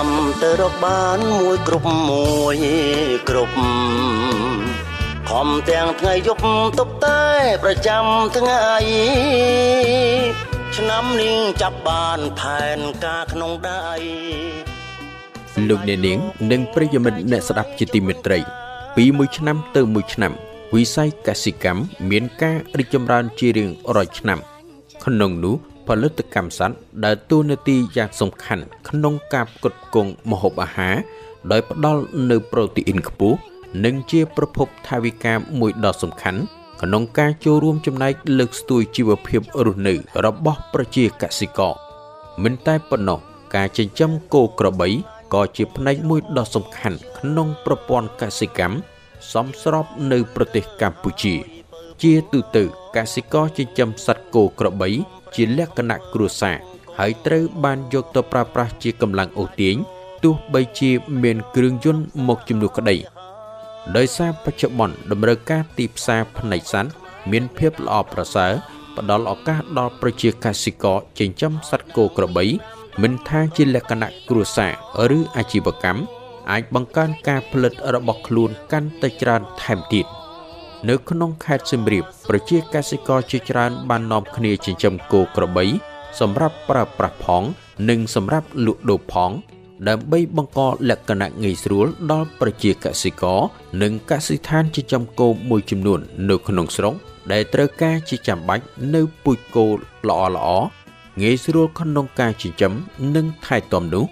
ចាំទៅរកបានមួយគ្រប់មួយគ្រប់ខំទាំងថ្ងៃយប់ទុកតែប្រចាំថ្ងៃឆ្នាំនេះចាប់បានផែនការក្នុងដៃលោកអ្នកនាងនិងប្រិយមិត្តអ្នកស្ដាប់ជាទីមេត្រី ពីមួយឆ្នាំទៅមួយឆ្នាំវិស័យកសិកម្មមានការរីកចម្រើនជារៀងរាល់ឆ្នាំ ក្នុងនោះ ផលិតកម្មសត្វដែលតួនាទីយ៉ាងសំខាន់ក្នុងការផ្គត់ផ្គង់ម្ហូបអាហារដោយផ្ដល់នូវប្រូតេអ៊ីនខ្ពស់និងជាប្រភពថវិកាមួយដ៏សំខាន់ក្នុងការចូលរួមចំណែកលើកស្ទួយជីវភាពរស់នៅរបស់ប្រជាកសិករមិនតែប៉ុណ្ណោះការចិញ្ចឹមគោក្របីក៏ជាផ្នែកមួយដ៏សំខាន់ក្នុងប្រព័ន្ធកសិកម្មសមស្របនៅប្រទេសកម្ពុជា ជាទូទៅកសិករចិញ្ចឹមសត្វគោក្របី ជាលក្ខណៈគ្រួសារហើយត្រូវបានយកទៅប្រើប្រាស់ជាកម្លាំងអូសទាញទោះបីជាមានគ្រឿងយន្តមកជំនួសក្តីដោយសារបច្ចុប្បន្នតម្រូវការទីផ្សារផ្នែកសត្វមានភាពល្អប្រសើរផ្ដល់ឱកាសដល់ប្រជាកសិករចិញ្ចឹមសត្វគោក្របី មិនថាជាលក្ខណៈគ្រួសារឬអាជីវកម្មអាចបង្កើនការផលិតរបស់ខ្លួនកាន់តែច្រើនថែមទៀត នៅក្នុងខេត្តសៀមរាបប្រជាកសិករជាច្រើនបាននាំគ្នាចិញ្ចឹមគោក្របី សម្រាប់ប្រើប្រាស់ផង និងសម្រាប់លក់ដូរផង ដើម្បីបង្កលក្ខណៈងាយស្រួលដល់ប្រជាកសិករនិងកសិដ្ឋានចិញ្ចឹមគោមួយចំនួន នៅក្នុងស្រុកដែលត្រូវការជាចាំបាច់នៅពូជគោល្អល្អងាយស្រួលក្នុងការចិញ្ចឹមនិងថែទាំនោះ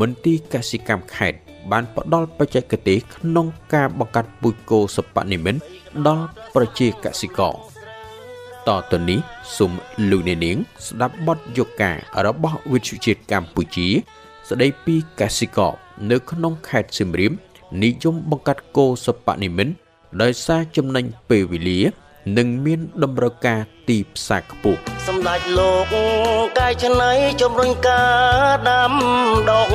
មន្ទីរកសិកម្មខេត្ត បានផ្ដល់បច្ចេកទេសក្នុងការបង្កាត់ពូជគោសពនិមិត្តដល់ប្រជាកសិករតទៅនេះសូមលោកអ្នកនាង ស្ដាប់បទយកការរបស់វិទ្យុជាតិកម្ពុជា ស្ដីពីកសិករនៅក្នុងខេត្តសៀមរាបនិយមបង្កាត់គោសពនិមិត្តដោយសារចំណេញពេលវេលានិងមានតម្រូវការទីផ្សារខ្ពស់សម្ដេចលោកកាយឆ្នៃជំរុញការដាំដុះ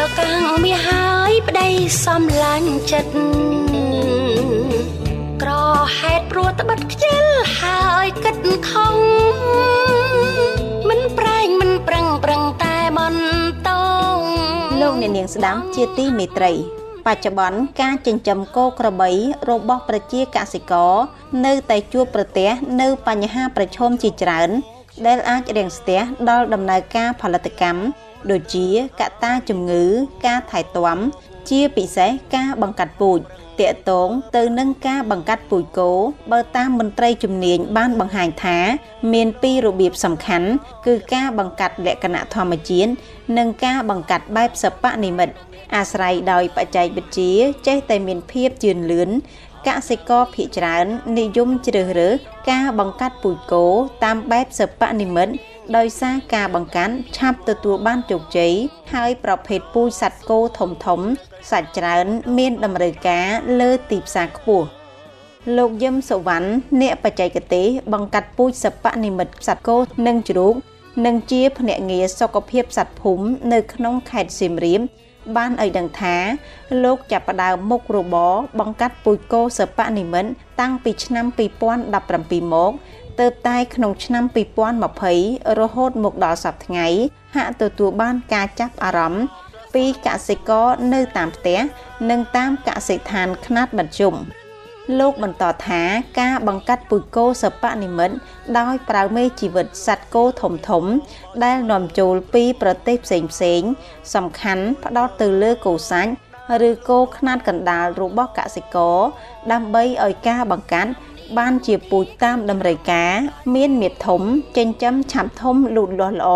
ជាកាំងមាសហើយប្តីសំឡាញ់ចិត្តក្រហេតុព្រោះត្បិតខ្ជិលហើយគិតខំមិនប្រែងមិនប្រឹងប្រឹងតែបន្តលោកអ្នកនាងស្ដាប់ជាទីមេត្រីបច្ចុប្បន្នការចិញ្ចឹមគោក្របីរបស់ប្រជាកសិករនៅតែជួបប្រទះនៅបញ្ហាប្រឈមជាច្រើន ដែលអាចរាំងស្ទះដល់ដំណើរការផលិតកម្ម ដូចជាកត្តាជំងឺ ការថែទាំ ជាពិសេសការបង្កាត់ពូជតកតងទៅនឹងការបង្កាត់ពូជគោបើតាមមន្ត្រីជំនាញបានបង្ហាញថា មានពីររបៀបសំខាន់ គឺការបង្កាត់លក្ខណៈធម្មជាតិនិងការបង្កាត់បែបសិប្បនិមិត្តអាស្រ័យដោយបច្ចេកវិទ្យាចេះតែមានភាពជឿនលឿនកសិករភាគច្រើននិយមជ្រើសរើសការបង្កាត់ពូជគោតាមបែបសិប្បនិមិត្ត ដោយសារការបង្កាន់ឆាប់ទទួលបានជោគជ័យហើយប្រភេទពូជសត្វគោធំធំសាច់ច្រើន មានតម្រូវការលើទីផ្សារខ្ពស់លោកយឹមសុវណ្ណអ្នកបច្ចេកទេសបង្កាត់ពូជសិប្បនិមិត្តសត្វគោនិងជ្រូកនិងជាភ្នាក់ងារសុខភាពសត្វភូមិនៅក្នុងខេត្តសៀមរាបបានឲ្យដឹងថា លោកចាប់ផ្ដើមមុខរបរបង្កាត់ពូជគោសិប្បនិមិត្តតាំងពីឆ្នាំ2017មក ទើបតែក្នុងឆ្នាំ2020រហូតមកដល់សប្តាហ៍ថ្ងៃហាក់ទទួលបានការចាប់អារម្មណ៍ពីកសិករនៅតាមផ្ទះនិងតាមកសិដ្ឋានខ្នាតមធ្យមលោកបន្តថាការបង្កាត់ពូជគោសពនិមិត្តដោយប្រើមេជីវិតសត្វគោធំធំ ដែលនាំចូលពីប្រទេសផ្សេងផ្សេង សំខាន់ផ្ដោតទៅលើគោសាច់ឬគោខ្នាតកណ្ដាលរបស់កសិករដើម្បីឲ្យការបង្កាត់ បានជាពូជតាមតម្រូវការ មានមាឌធំចិញ្ចឹមឆាប់ធំលូតលាស់ល្អ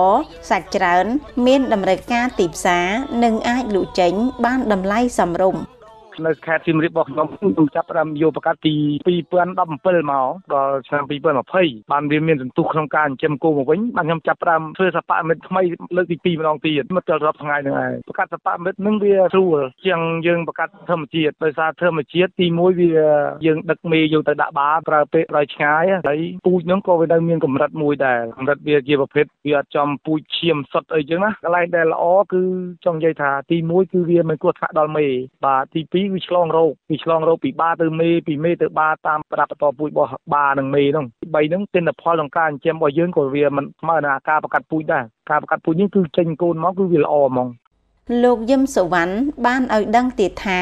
សាច់ច្រើន មានតម្រូវការទីផ្សារនិងអាចលក់ចេញ បានតម្លៃសមរម្យ នៅខេត្តសៀមរាបរបស់ខ្ញុំខ្ញុំចាប់ផ្ដើមយកប្រកាសពី2017មកដល់ឆ្នាំ2020បានវាមានសន្ទុះក្នុងការចិញ្ចឹមគោមកវិញបានខ្ញុំចាប់ផ្ដើមធ្វើសពមិត្តថ្មីលើកទី2ម្ដងទៀតមកដល់រាប់ថ្ងៃហ្នឹងហើយប្រកាសសពមិត្តនឹងវាស្រួលជាងយើងប្រកាសធម្មជាតិដោយសារធម្មជាតិទី1វាយើងដឹកមេយកទៅដាក់បាប្រើពេលរយឆ្ងាយហើយពូជហ្នឹងក៏វានៅមានកម្រិតមួយដែរកម្រិតវាជាប្រភេទវាអត់ចំពូជឈាមសុទ្ធអីចឹងណាកន្លែងដែលល្អគឺចង់និយាយថាទី1គឺវាមិនគួរថ្នាក់ដល់មេបាទទី2វាឆ្លងរោគវាឆ្លងរោគពីបាទៅមេពីមេទៅបាតាមប្រដាប់បន្តពូជរបស់បានិងមេហ្នឹង3ហ្នឹងទិន្នផលក្នុងការចិញ្ចឹមរបស់យើងក៏វាមិនស្មើនឹងការប្រកាត់ពូជដែរការប្រកាត់ពូជនេះគឺចេញកូនមកគឺវាល្អហ្មងលោកយឹមសវណ្ណបានឲ្យដឹងទៀតថា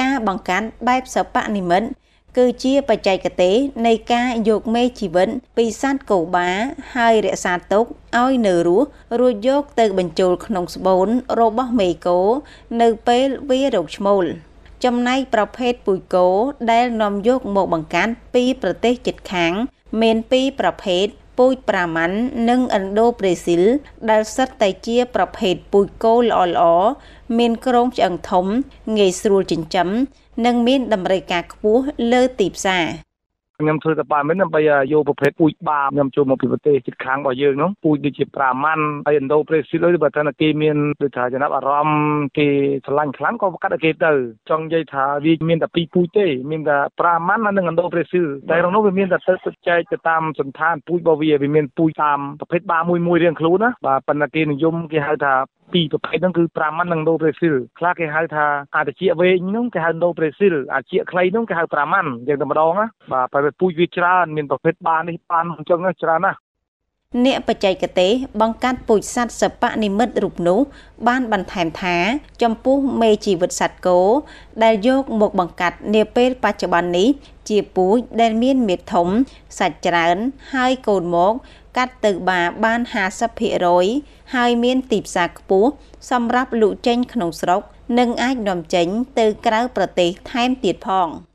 ការបង្កើតបែបសិប្បនិមិត្តគឺជាបច្ចេកទេសនៃការយកមេជីវិតពីសត្វកូបាហើយរក្សាទុកឲ្យនៅរស់រួចយកទៅបញ្ចូលក្នុងស្បូនរបស់មេកូនៅពេលវារោគឈ្មោល ចំណែកប្រភេទពូជគោដែលនាំយកមកបង្កាត់ពីប្រទេសជិតខាង មានពីរប្រភេទពូជប្រាម៉ាន់និងឥណ្ឌូប្រេស៊ីល ដែលសិតតែជាប្រភេទពូជគោល្អៗមានក្រងឆ្អឹងធំ ងាយស្រួលចិញ្ចឹមនិងមានតម្រូវការខ្ពស់លើទីផ្សារ ខ្ញុំធ្វើតែបានមិនដើម្បីយកប្រភេទពូជបាខ្ញុំចូលមកពីប្រទេសជិតខាងរបស់យើងនោះពូជដូចជាប្រាម៉ាន់ហើយឥណ្ឌូប្រេស៊ីលឬបើថាគេមានដូចថាចំណាប់អារម្មណ៍គេឆ្លាញ់ខ្លាំងក៏កាត់ឲ្យគេទៅចង់និយាយថាវាមានតែពីរពូជទេមានតែប្រាម៉ាន់និងឥណ្ឌូប្រេស៊ីលតែក្នុងនោះវាមានតែទៅចែកទៅតាមសន្តានពូជរបស់វាវាមានពូជតាមប្រភេទបាមួយមួយរៀងខ្លួនណាបាទប៉ុន្តែគេនិយមគេហៅថា ពីរប្រភេទហ្នឹងគឺប្រាម៉ាន់និងដូប្រេស៊ីលខ្លះគេហៅថាអាតិចវែងហ្នឹងគេហៅដូប្រេស៊ីលអាតិចខ្លីហ្នឹងគេហៅប្រាម៉ាន់យ៉ាងតែម្ដងណាបាទបែបពូជវាច្រើនមានប្រភេទបាននេះបានអញ្ចឹងច្រើនណាស់អ្នកបច្ចេកទេសបង្កាត់ពូជសត្វសពនិមិត្តរូបនោះបានបន្ថែមថា ចំពោះមេជីវិតសត្វគោដែលយកមកបង្កាត់នាពេលបច្ចុប្បន្ននេះ ជាពូជដែលមានមាឌធំសាច់ច្រើនហើយកូនមក កាត់ទៅបាបាន50%ហើយមានទីផ្សារខ្ពស់សម្រាប់លក់ចេញក្នុងស្រុក និងអាចនាំចេញទៅក្រៅប្រទេសថែមទៀតផង។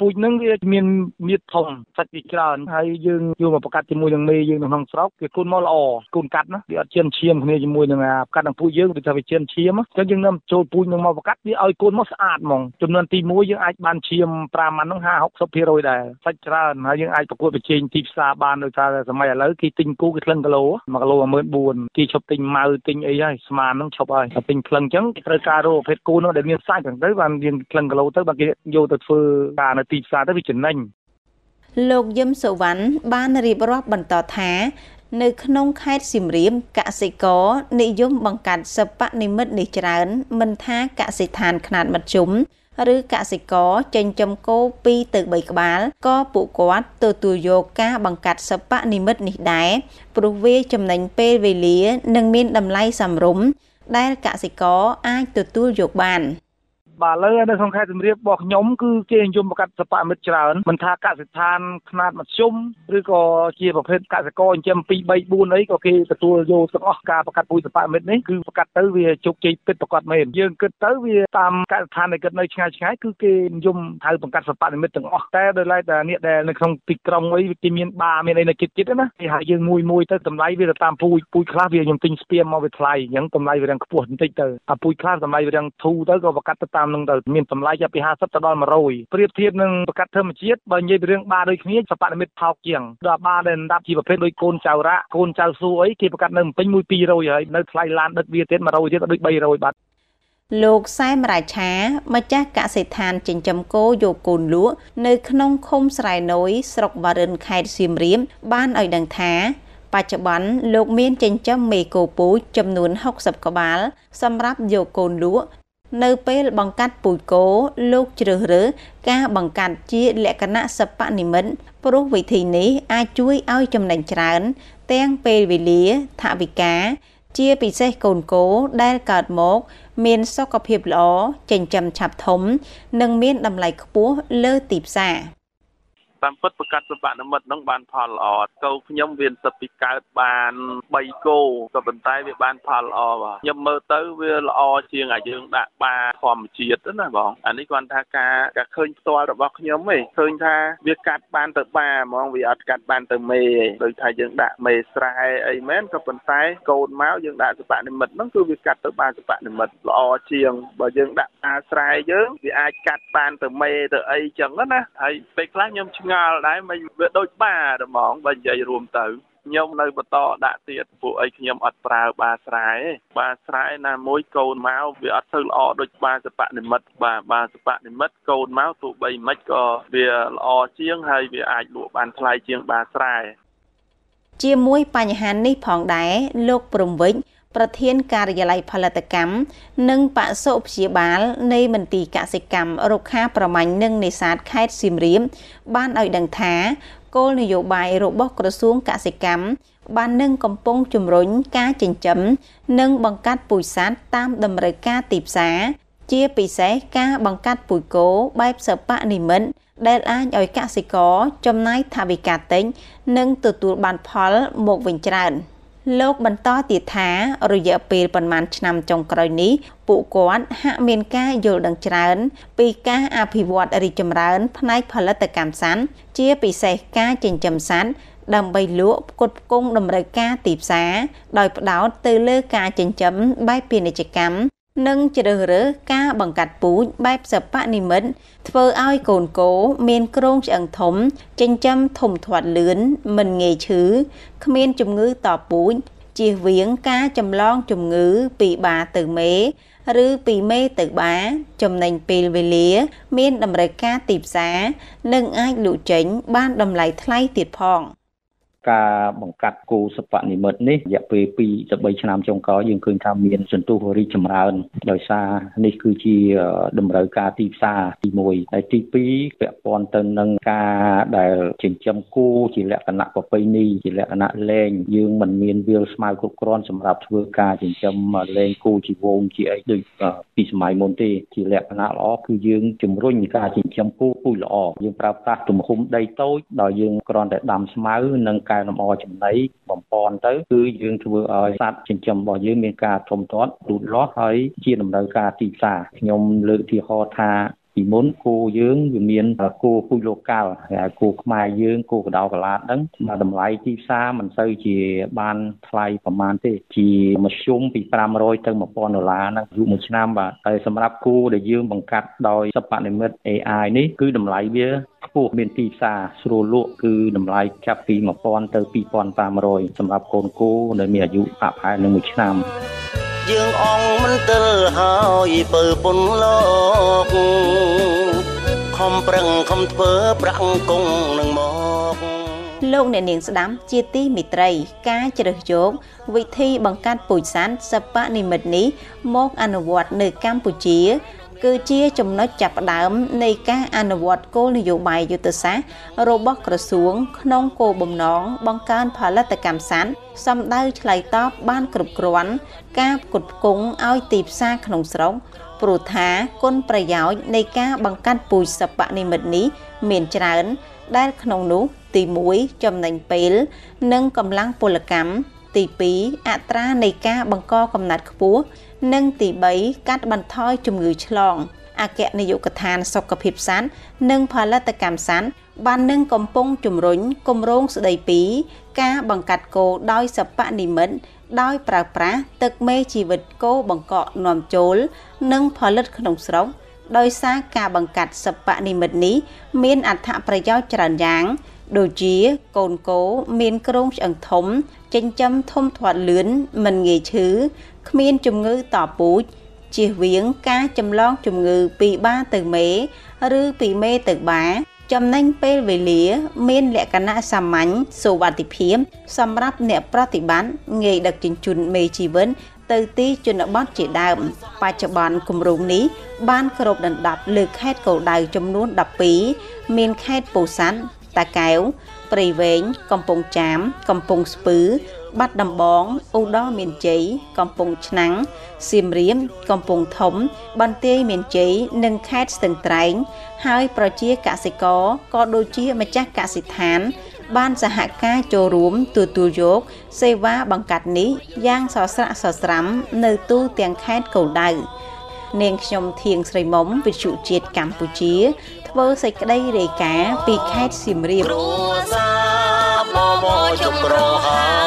ពូជហ្នឹងវាមានមៀតធំសាច់វាច្រើនហើយយើងយកមកប្រកាត់ជាមួយនឹងមេយើងនៅក្នុងស្រុកវាគុណមកល្អគុណកាត់ណាវាអត់ជឿនឈាមគ្នាជាមួយនឹងប្រកាត់នឹងពូជយើងវាថាវាជឿនឈាមអញ្ចឹងយើងនាំចូលពូជនឹងមកប្រកាត់វាឲ្យគុណមកស្អាតហ្មងចំនួនទី1យើងអាចបានឈាម5ម៉ាន់ហ្នឹង50 60%ដែរសាច់ច្រើនហើយយើងអាចប្រកួតប្រជែងទីផ្សារបានដោយសារសម័យឥឡូវគេទិញគូគេក្លឹងគីឡូ1គីឡូ14000គេឈប់ទិញម៉ៅទិញអីហើយស្មានហ្នឹងឈប់ហើយតែទិញក្លឹងអញ្ចឹងគេត្រូវការរកប្រភេទគូនោះដែលមានសាច់ហ្នឹងទៅបានយើងក្លឹងគីឡូទៅបានគេយកទៅធ្វើការនៅទីផ្សារទៅវាចំណេញលោកយឹមសុវណ្ណបានរៀបរាប់បន្តថានៅក្នុងខេត្តសៀមរាបកសិករនិយមបង្កាត់សិប្បនិមិត្តនេះច្រើន មិនថាកសិដ្ឋានខ្នាតមធ្យមឬកសិករចិញ្ចឹមគោ2ទៅ3ក្បាលក៏ពួកគាត់ទទួលយកការបង្កាត់សិប្បនិមិត្តនេះដែរព្រោះវាចំណេញពេលវេលា និងមានតម្លៃសមរម្យដែលកសិករអាចទទួលយកបាន។ បាទលើនៅក្នុងខេត្តសៀមរាបរបស់ខ្ញុំគឺគេនិយមប្រកាសសពមិត្តច្រើនមិនថាកសិដ្ឋានខ្នាតមធ្យមឬក៏ជាប្រភេទកសិករចិញ្ចឹម2 3 4អីក៏គេទទួលយកទាំងអស់ការប្រកាសពូជសពមិត្តនេះគឺប្រកាសទៅវាជោគជ័យពិតប្រកបមែនយើងគិតទៅវាតាមកសិដ្ឋានដែលគិតនៅឆ្ងាយឆ្ងាយគឺគេនិយមហៅបង្កាត់សពនិមិត្តទាំងអស់តែដោយឡែកតែអ្នកដែលនៅក្នុងទីក្រុងអីគេមានបាមានអីនៅជិតជិតណាគេហៅយើងមួយមួយទៅតម្លៃវាទៅតាមពូជពូជខ្លះវាខ្ញុំទិញស្ពាមមកវាថ្លៃអញ្ចឹងតម្លៃវារៀងខ្ពស់បន្តិចទៅអាពូជខ្លះតម្លៃវារៀងធូរទៅក៏ប្រកាសទៅតាមនឹងទៅមានតម្លៃចាប់ពី50ទៅដល់100ប្រៀបធៀបនឹងប្រកាសធម្មជាតិបើនិយាយពីរឿងបាដូចគ្នាសពនិមិត្តថោកជាងដល់បាដែលដាប់ជាប្រភេទដូចកូនចៅរ៉ាកូនចៅស៊ូអីគេប្រកាសនៅពេញ1 200ហើយនៅថ្លៃឡានដឹកវាទៀត100ទៀតដូច300បាត់លោកសែមរាឆាម្ចាស់កសិដ្ឋានចិញ្ចឹមគោយកកូនលក់នៅក្នុងឃុំស្រែណយស្រុកបារិនខេត្តសៀមរាបបានឲ្យដឹងថា បច្ចុប្បន្នលោកមានចិញ្ចឹមមេគោពូជចំនួន60ក្បាល សម្រាប់យកកូនលក់ នៅពេលបង្កាត់ពូជគោលោកជ្រើសរើសការបង្កាត់ជាលក្ខណៈសិប្បនិមិត្តព្រោះវិធីនេះអាចជួយឲ្យចំណេញច្រើន ទាំងពេលវេលាថវិកាជាពិសេសកូនគោដែលកើតមក មានសុខភាពល្អចិញ្ចឹមឆាប់ធំ និងមានតម្លៃខ្ពស់លើទីផ្សារ តាមពិតប្រកាសសម្បត្តិនិមិត្តនឹងបានផលល្អកោខ្ញុំវាសិតពីកើតបាន3គោក៏ប៉ុន្តែវាបានផលល្អបាទខ្ញុំមើលទៅវាល្អជាងអាយើងដាក់បាធម្មជាតិណាបងអានេះគាត់ថាការការឃើញផ្ទាល់របស់ខ្ញុំឯងឃើញថាវាកាត់បានទៅបាហ្មងវាអត់កាត់បានទៅមេឯងដូចថាយើងដាក់មេស្រែអីមែនក៏ប៉ុន្តែកូនមកយើងដាក់សម្បត្តិនិមិត្តហ្នឹងគឺវាកាត់ទៅបានសម្បត្តិនិមិត្តល្អជាងបើយើងដាក់អាស្រែយើងវាអាចកាត់បានទៅមេទៅអីចឹងណាហើយពេលខ្លះខ្ញុំឆ្ងល់ដែរមិនវាដូចបាហ្មងបើនិយាយរួមទៅខ្ញុំនៅបន្តដាក់ទៀតពួកអីខ្ញុំអត់ប្រើបាស្រែទេបាស្រែណាមួយកូនមកវាអត់ទៅល្អដូចបាសពនិមិត្តបាទបាសពនិមិត្តកូនមកទោះបីមិនក៏វាល្អជាងហើយវាអាចលក់បានថ្លៃជាងបាស្រែជាមួយបញ្ហានេះផងដែរលោកព្រំវិច ប្រធានការិយាល័យផលិតកម្មនិងបសុព្យាបាលនៃមន្ទីរកសិកម្មរុក្ខាប្រមាញ់និងនេសាទខេត្តសៀមរាបបានឲ្យដឹងថាគោលនយោបាយរបស់ក្រសួងកសិកម្មបាននឹងកំពុងជំរុញការចិញ្ចឹមនិងបង្កាត់ពូជសត្វតាមតម្រូវការទីផ្សារជាពិសេសការបង្កាត់ពូជគោបែបសិប្បនិម្មិតដែលអាចឲ្យកសិករចំណាយថវិកាតិចនិងទទួលបានផលមកវិញច្រើន។ លោកបន្តទៀតថារយៈពេលប្រមាណឆ្នាំចុងក្រោយនេះពួកគាត់ហាក់មានការយល់ដឹងច្រើន ពីការអភិវឌ្ឍរីកចម្រើន ផ្នែកផលិតកម្មសត្វជាពិសេសការចិញ្ចឹមសត្វដើម្បីលក់ផ្គត់ផ្គង់តម្រូវការទីផ្សារដោយផ្ដោតទៅលើការចិញ្ចឹមបែបពាណិជ្ជកម្ម និងជ្រើសរើសការបង្កាត់ពូជបែបសិប្បនិម្មិតធ្វើឲ្យកូនគោមានគ្រោងឆ្អឹងធំចិញ្ចឹមធំធាត់លឿនមិនងាយឈឺគ្មានជំងឺតពូជជៀសវាងការចម្លងជំងឺពីបាទៅមេឬពីមេទៅបាចំណេញពេលវេលា មានតម្រូវការទីផ្សារនិងអាចលក់ចេញបានតម្លៃថ្លៃទៀតផង។ ការបង្កាត់គោសពនិមិត្តនេះរយៈពេល2ទៅ3ឆ្នាំចុងក្រោយយើងឃើញថាមានសន្ទុះរីកចម្រើនដោយសារនេះគឺជាតម្រូវការទីផ្សារទី1ហើយទី2ពាក់ព័ន្ធទៅនឹងការដែលចិញ្ចឹមគោជាលក្ខណៈប្រពៃណីជាលក្ខណៈលែងយើងមិនមានវាលស្មៅគ្រប់គ្រាន់សម្រាប់ធ្វើការចិញ្ចឹមលែងគោជាវងជាអីដូចពីសម័យមុនទេជាលក្ខណៈល្អគឺយើងជំរុញការចិញ្ចឹមគោពូជល្អយើងប្រើប្រាស់ទំហំដីតូចដោយយើងគ្រាន់តែដាំស្មៅនិងកែលម្អចំណីបំពន់ទៅគឺយើងធ្វើឲ្យសត្វចិញ្ចឹមរបស់យើងមានការធំធាត់លូតលាស់ហើយជាតម្រូវការទីផ្សារខ្ញុំលើកឧទាហរណ៍ថា ពីមុនគោយើងវាមានគោពូជលោកកាល់ហើយគោខ្មែរយើងគោកដោកឡាតហ្នឹងតម្លៃទីផ្សារមិនសូវជាបានថ្លៃប្រហែលទេជាមធ្យមពី500ទៅ1000ដុល្លារហ្នឹងយូរមួយឆ្នាំបាទហើយសម្រាប់គោដែលយើងបង្កាត់ដោយសិប្បនិម្មិត AI នេះគឺតម្លៃវាខ្ពស់មានទីផ្សារស្រួលលក់គឺតម្លៃចាប់ពី1000ទៅ2500សម្រាប់កូនគោដែលមានអាយុប្រហែលនឹង1ឆ្នាំ យើងអងមិនទិលហើយពើពុនលោកខំប្រឹងខំធ្វើប្រាក់គង់នឹងមកលោកអ្នកនាងស្ដាំជាទីមិត្តរីការជ្រើសយកវិធីបង្កាត់ពូជសានសពនិមិត្តនេះមកអនុវត្តនៅកម្ពុជា គឺជាចំណុចចាប់ផ្ដើមនៃការអនុវត្តគោលនយោបាយយុទ្ធសាស្ត្ររបស់ក្រសួង ក្នុងគោលបំណងបង្កើនផលិតកម្មសត្វសំដៅឆ្លើយតបបានគ្រប់គ្រាន់ ការផ្គត់ផ្គង់ឲ្យទីផ្សារក្នុងស្រុកព្រោះថាគុណប្រយោជន៍នៃការបង្កាត់ពូជសពនិមិត្តនេះមានច្រើន ដែលក្នុងនោះទី1ចំណេញពេល និងកម្លាំងពលកម្មទី2អត្រានៃការបង្កកំណត់ខ្ពស់ និងទី3កាត់បន្ថយជំងឺឆ្លងអគ្គនាយកដ្ឋានសុខភាពសត្វនិងផលិតកម្មសត្វបាននឹងកំពុងជំរុញគម្រោងស្ដីពី ការបង្កាត់គោដោយសពនិមិត្តដោយប្រើប្រាស់ទឹកមេជីវិតគោបង្កក់នាំចូល និងផលិតក្នុងស្រុកដោយសារការបង្កាត់សពនិមិត្តនេះមានអត្ថប្រយោជន៍ច្រើនយ៉ាង ដូចជាកូនគោមានគ្រោងឆ្អឹងធំ ចិញ្ចឹមធំធាត់លឿនមិនងាយឈឺគ្មានជំងឺតពូជជៀសវាងការចម្លងជំងឺពីបាទៅមេ ឬពីមេទៅបា ចំណេញពេលវេលា មានលក្ខណៈសាមញ្ញសុវត្ថិភាពសម្រាប់អ្នកប្រតិបត្តិងាយដឹកជញ្ជូនមេជីវិនទៅទីជនបទជាដើម បច្ចុប្បន្នគម្រោងនេះបានគ្របដណ្ដប់លើខេត្តគោលដៅចំនួន12មានខេត្តពោធិ៍សាត់តាកែវ ព្រៃវែងកំពង់ចាម កំពង់ស្ពឺ បាត់ដំបងឧត្តរមានជ័យកំពង់ឆ្នាំងសៀមរាបកំពង់ធំ បន្ទាយមានជ័យនិងខេត្តស្ទឹងត្រែង ហើយប្រជាកសិករក៏ដូចជាម្ចាស់កសិដ្ឋាន បានសហការចូលរួមទទួលយក សេវាបង្កាត់នេះយ៉ាងសស្រាក់សស្រាំនៅទូទាំងខេត្តគោលដៅនាងខ្ញុំធៀងស្រីមុំវិទ្យុជាតិកម្ពុជា ធ្វើសេចក្តីរាយការណ៍ពីខេត្តសៀមរាបគ្រួសារបបជុំរហ័